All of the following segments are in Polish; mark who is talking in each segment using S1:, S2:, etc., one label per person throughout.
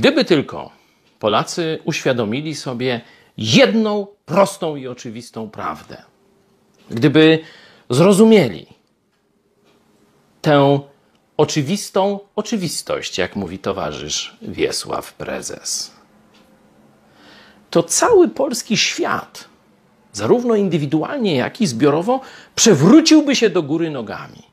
S1: Gdyby tylko Polacy uświadomili sobie jedną prostą i oczywistą prawdę, gdyby zrozumieli tę oczywistą oczywistość, jak mówi towarzysz Wiesław Prezes, to cały polski świat, zarówno indywidualnie, jak i zbiorowo, przewróciłby się do góry nogami.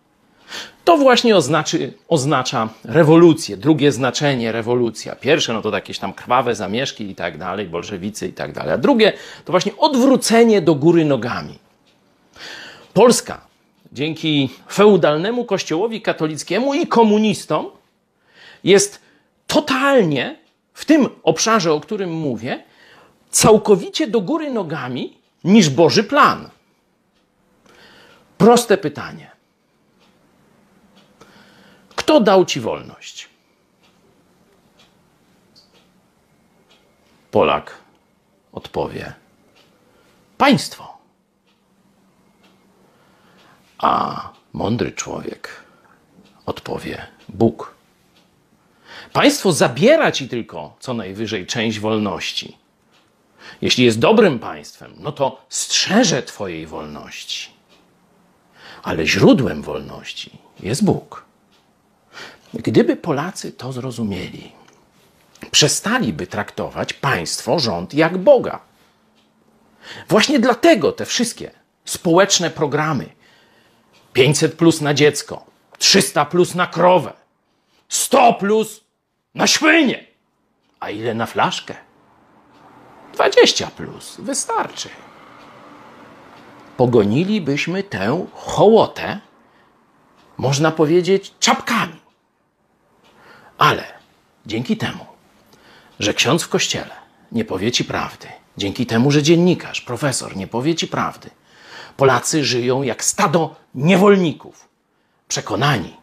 S1: To właśnie oznaczy, oznacza rewolucję, drugie znaczenie rewolucja. Pierwsze no to jakieś tam krwawe zamieszki i tak dalej, bolszewicy i tak dalej. A drugie to właśnie odwrócenie do góry nogami. Polska dzięki feudalnemu kościołowi katolickiemu i komunistom jest totalnie w tym obszarze, o którym mówię, całkowicie do góry nogami niż Boży plan. Proste pytanie. Kto dał ci wolność? Polak odpowie: Państwo. A mądry człowiek odpowie: Bóg. Państwo zabiera ci tylko co najwyżej część wolności. Jeśli jest dobrym państwem, no to strzeże Twojej wolności. Ale źródłem wolności jest Bóg. Gdyby Polacy to zrozumieli, przestaliby traktować państwo, rząd jak Boga. Właśnie dlatego te wszystkie społeczne programy 500 plus na dziecko, 300 plus na krowę, 100 plus na świnie, a ile na flaszkę? 20 plus wystarczy. Pogonilibyśmy tę hołotę, można powiedzieć, czapkami. Dzięki temu, że ksiądz w kościele nie powie ci prawdy, dzięki temu, że dziennikarz, profesor nie powie ci prawdy, Polacy żyją jak stado niewolników, przekonani,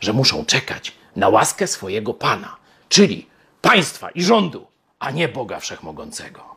S1: że muszą czekać na łaskę swojego Pana, czyli państwa i rządu, a nie Boga Wszechmogącego.